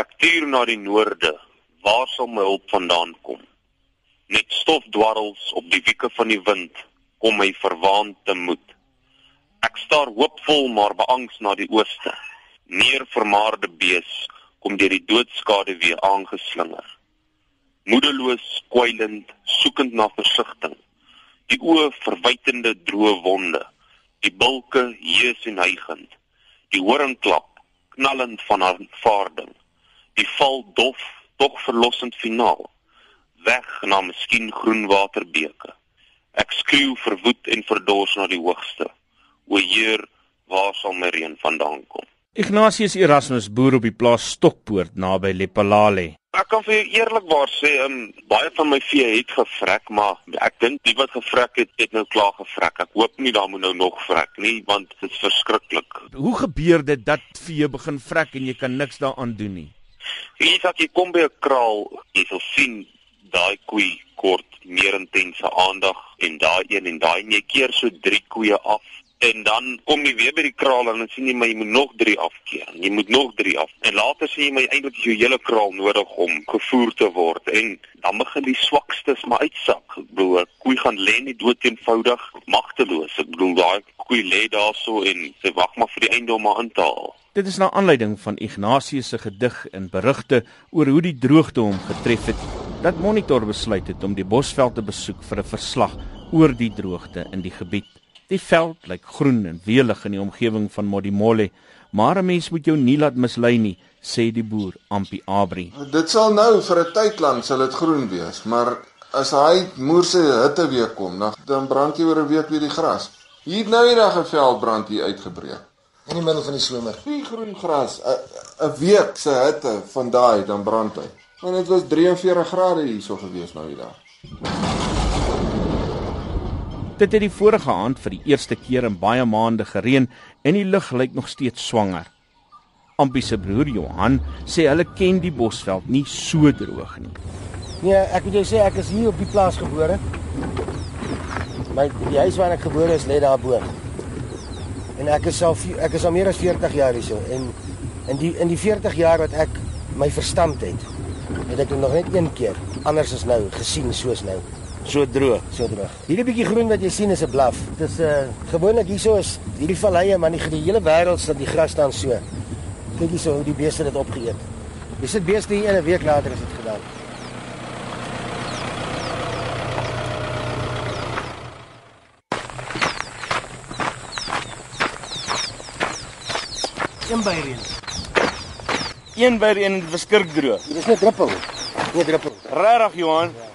Ek tuur na die noorde. Waar sal my hulp vandaan kom? Net stofdwarrels op die wieke van die wind kom my verwaand te moed. Ek staar hoopvol maar beangs na die ooste. Meer vermaarde bees kom deur die doodskade weer aangeslinger. Moedeloos, kwijlend, soekend na versigtiging. Die oë verwytende droë wonde, die bulke hees en hygend. Die horingklap knallend van aanvaarding. Die val dof, tog verlossend finaal. Weg na miskien groen waterbeke. Ek skreeu verwoed en verdors na die hoogste. O Heer, waar sal my reën vandaan kom? Ignatius Erasmus boer op die plaas Stokpoort naby Lepalale. Ek kan vir jou eerlikwaar sê, um, baie van my vee het gevrek, maar ek dink die wat gevrek het, het nou klaar gevrek. Ek hoop nie daar moet nou nog vrek nie, want dit is verskriklik. Hoe gebeur dit dat vee begin vrek en jy kan niks daaraan doen nie? Hier as jy kom by 'n kraal, jy sal sien daai koei kort meer intense aandag en daai een en daai en jy keer so 3 koeie af en dan kom jy weer by die kraal en dan sien jy maar jy moet nog 3 afkeer. Jy moet nog 3 af. En later sien jy maar eintlik jy hele kraal nodig om gevoer te word en dan begin die swakstes maar uitsak. Ek bedoel, koei gaan lê nie dood eenvoudig magteloos. Ek bedoel daai koei lê daarso en sy wag maar vir die einde om haar in te haal. Dit is na aanleiding van Ignatius se gedig en berigte oor hoe die droogte hom getref het dat Monitor besluit het om die Bosveld te besoek vir 'n verslag oor die droogte in die gebied. Die veld lyk groen en welig in die omgewing van Modimolle, maar 'n mens moet jou nie laat mislei nie, sê die boer Ampi Abri. Dit sal nou vir 'n tyd lank sal dit groen wees, maar as hy moerse hitte weer kom, dan brand jy oor 'n week weer die gras. Hier nou eendag 'n veldbrand hier uitgebreek. In die middel van die somer. Die groen gras, 'n week se hitte van daai dan brand hy. Want dit was 43 grade hierso gewees nou hier daar. Dit het die vorige aand vir die eerste keer in baie maande gereën en die lug lyk nog steeds swanger. Ampie se broer Johan sê hulle ken die Bosveld nie so droog nie. Nee, ek moet jou sê ek is hier op die plaas gebore. My die huis waar ek gebore is lê daar bo. En ek is al ek is al meer as 40 jaar hierso en in die in die 40 jaar wat ek my verstand het, het ek nog net een keer anders as nou gesien soos nou. So droog, so droog. Hierdie bietjie groen wat jy sien is 'n blaf. Dit is 'n uh, gewoonlik hierso is hierdie valleie maar nie die hele wêreld staan die gras staan so. Kyk hierso hoe die beeste dit opgeëet. Jy sit beeste hier 'n week later is dit gedaan. Een by reën. Een by reën en dit verskrik droog. Dit is net druppel. Nee druppel. Regtig Johan? Ja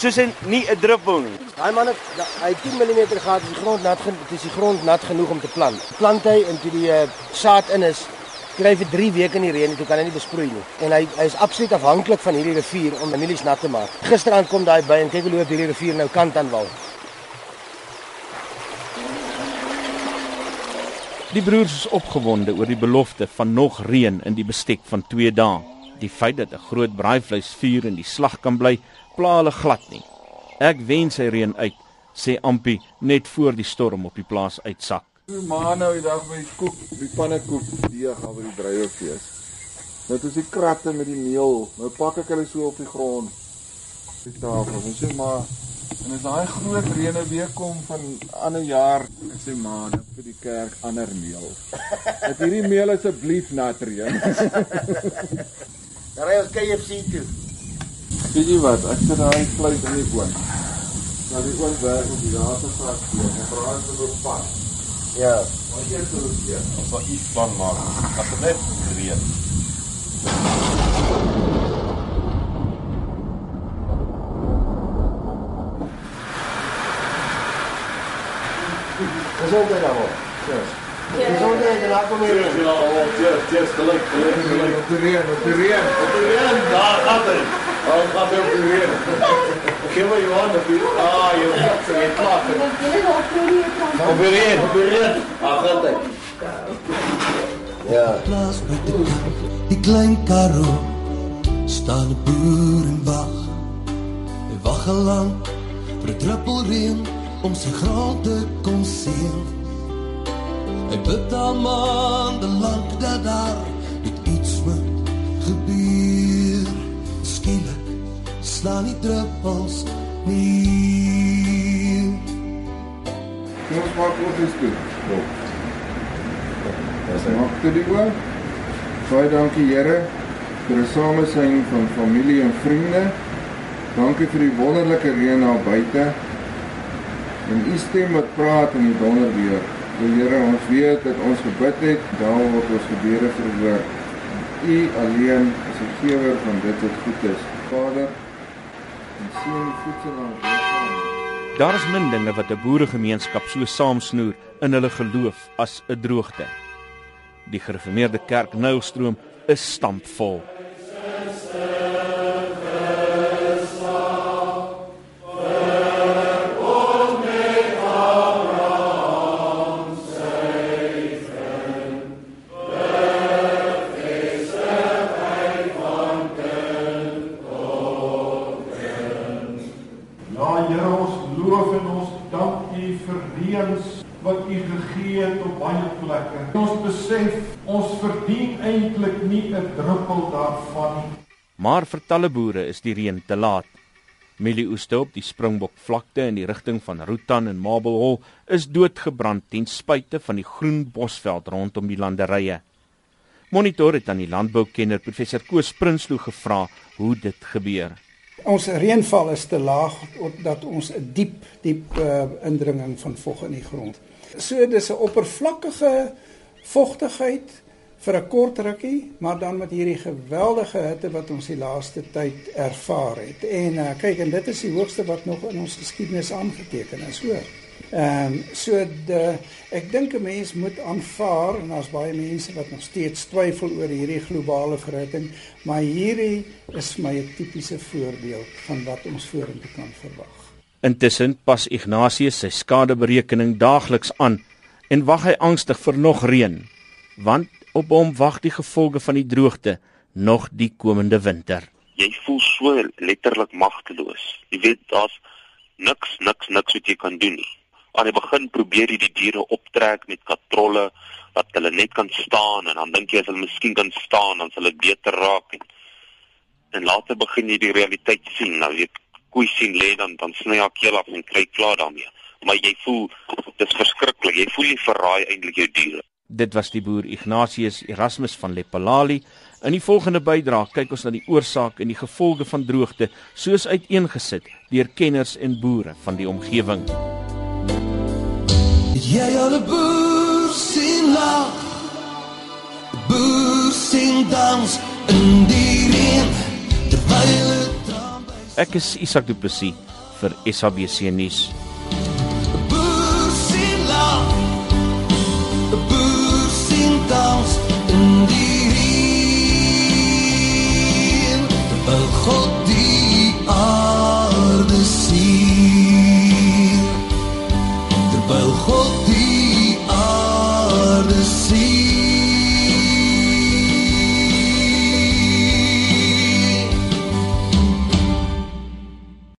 soos 'n nie 'n druppel nie. Daai man het hy 10 mm gehad, die grond nat genoeg, dis die grond nat genoeg om te plant. Plant hy en toe die uh, saad in is, kry vir 3 weke in die reën en toe kan hy nie besproei nie. En hy hy is absoluut afhanklik van hierdie rivier om mielies nat te maak. Gisteraand kom daai by en kyk hoe loop hierdie rivier nou kant aan wal. Die broers is opgewonde oor die belofte van nog reën in die bestek van 2 dae. Die feit dat 'n groot braaivleisvuur in die slag kan bly, pla hulle glad nie. Ek wens hy reën uit, sê Ampi net voor die storm op die plaas uitsak. Maar nou die dag met die koek, die pannekoek, die gaan by die drywerfees. Dit is die kratte met die meel. Nou pak ek hulle so op die grond. Die tafel. Ons sê maar en as daai groot reëne weer kom van ander jaar, ek sê maar net vir die kerk ander meel. Dat hierdie meel asseblief nat reën. Daar is KFC toe. Weet jy wat? Ek sit daai fluit in die oond. Nou die oond werk op die laaste vat hier. Ek praat oor die pad. Ja. Maar hier is dit hier. Ons sal iets plan maak. As dit net reën. Gesondheid dan. Cheers. Gesondheid en laat kom hier. Cheers, cheers, cheers. Gelijk, gelijk, gelijk. Op die reën, op die reën. Op die reën, daar gaat hy. Oh, gaat op die reën. Gee my jou hande vir. Ah, jy het net klaar. Op die reën, op die reën. Ah, gaan hy. Ja. Plaas met die, die klein karo staan 'n boer en wag. Hy wag al lank vir 'n druppel reën om sy grond te kon sien. Hy bid al maande lank dat daar gebeur? Skielik slaan die druppels neer. Kom ons maak eens toe. Kom. Dis maak dit die oor. Baie dankie Here vir die samesyn van familie en vriende. Dankie vir die wonderlike reën daar buite. En u stem wat praat in die donderweer. O Here, ons weet dat ons gebid het, daar word ons gebede verhoor. U alleen die gewer van dit wat goed is. Vader, en voedsel aan ons. Daar is min dinge wat 'n boeregemeenskap so saamsnoer in hulle geloof as 'n droogte. Die gereformeerde kerk Nylstroom is stampvol. U gegee het op baie plekke. Ons besef ons verdien eintlik nie 'n druppel daarvan nie. Maar vir talle boere is die reën te laat. Mielieoeste op die Springbok vlakte in die rigting van Rutan en Marble Hall is doodgebrand ten spyte van die groen bosveld rondom die landerye. Monitor het aan die landboukenner professor Koos Prinsloo gevra hoe dit gebeur. Ons reënval is te laag dat ons 'n diep diep uh, indringing van vog in die grond. So dis 'n oppervlakkige vogtigheid vir 'n kort rukkie, maar dan met hierdie geweldige hitte wat ons die laaste tyd ervaar het. En uh, kyk, en dit is die hoogste wat nog in ons geskiedenis aangeteken is, hoor. Ehm um, so de ek dink 'n mens moet aanvaar en daar's baie mense wat nog steeds twyfel oor hierdie globale verhitting, maar hierdie is vir my 'n tipiese voorbeeld van wat ons vorentoe kan verwag. Intussen pas Ignatius sy skadeberekening daagliks aan en wag hy angstig vir nog reën, want op hom wag die gevolge van die droogte nog die komende winter. Jy voel so letterlik magteloos. Jy weet daar's niks niks niks wat jy kan doen nie. Aan die begin probeer jy die diere optrek met katrolle dat hulle net kan staan en dan dink jy as hulle miskien kan staan dan sal dit beter raak en, en later begin jy die realiteit sien. Nou jy koei sien lê dan dan sny jy keel af en kry klaar daarmee. Maar jy voel dis verskriklik. Jy voel jy verraai eintlik jou diere. Dit was die boer Ignatius Erasmus van Lepalali. In die volgende bydrae kyk ons na die oorsaak en die gevolge van droogte soos uiteengesit deur kenners en boere van die omgewing. Jy al 'n boer sien lag? Boer sien dans in die reën terwyl dit Ek is Isak Du Plessis vir SABC nuus. dans in die reën terwyl God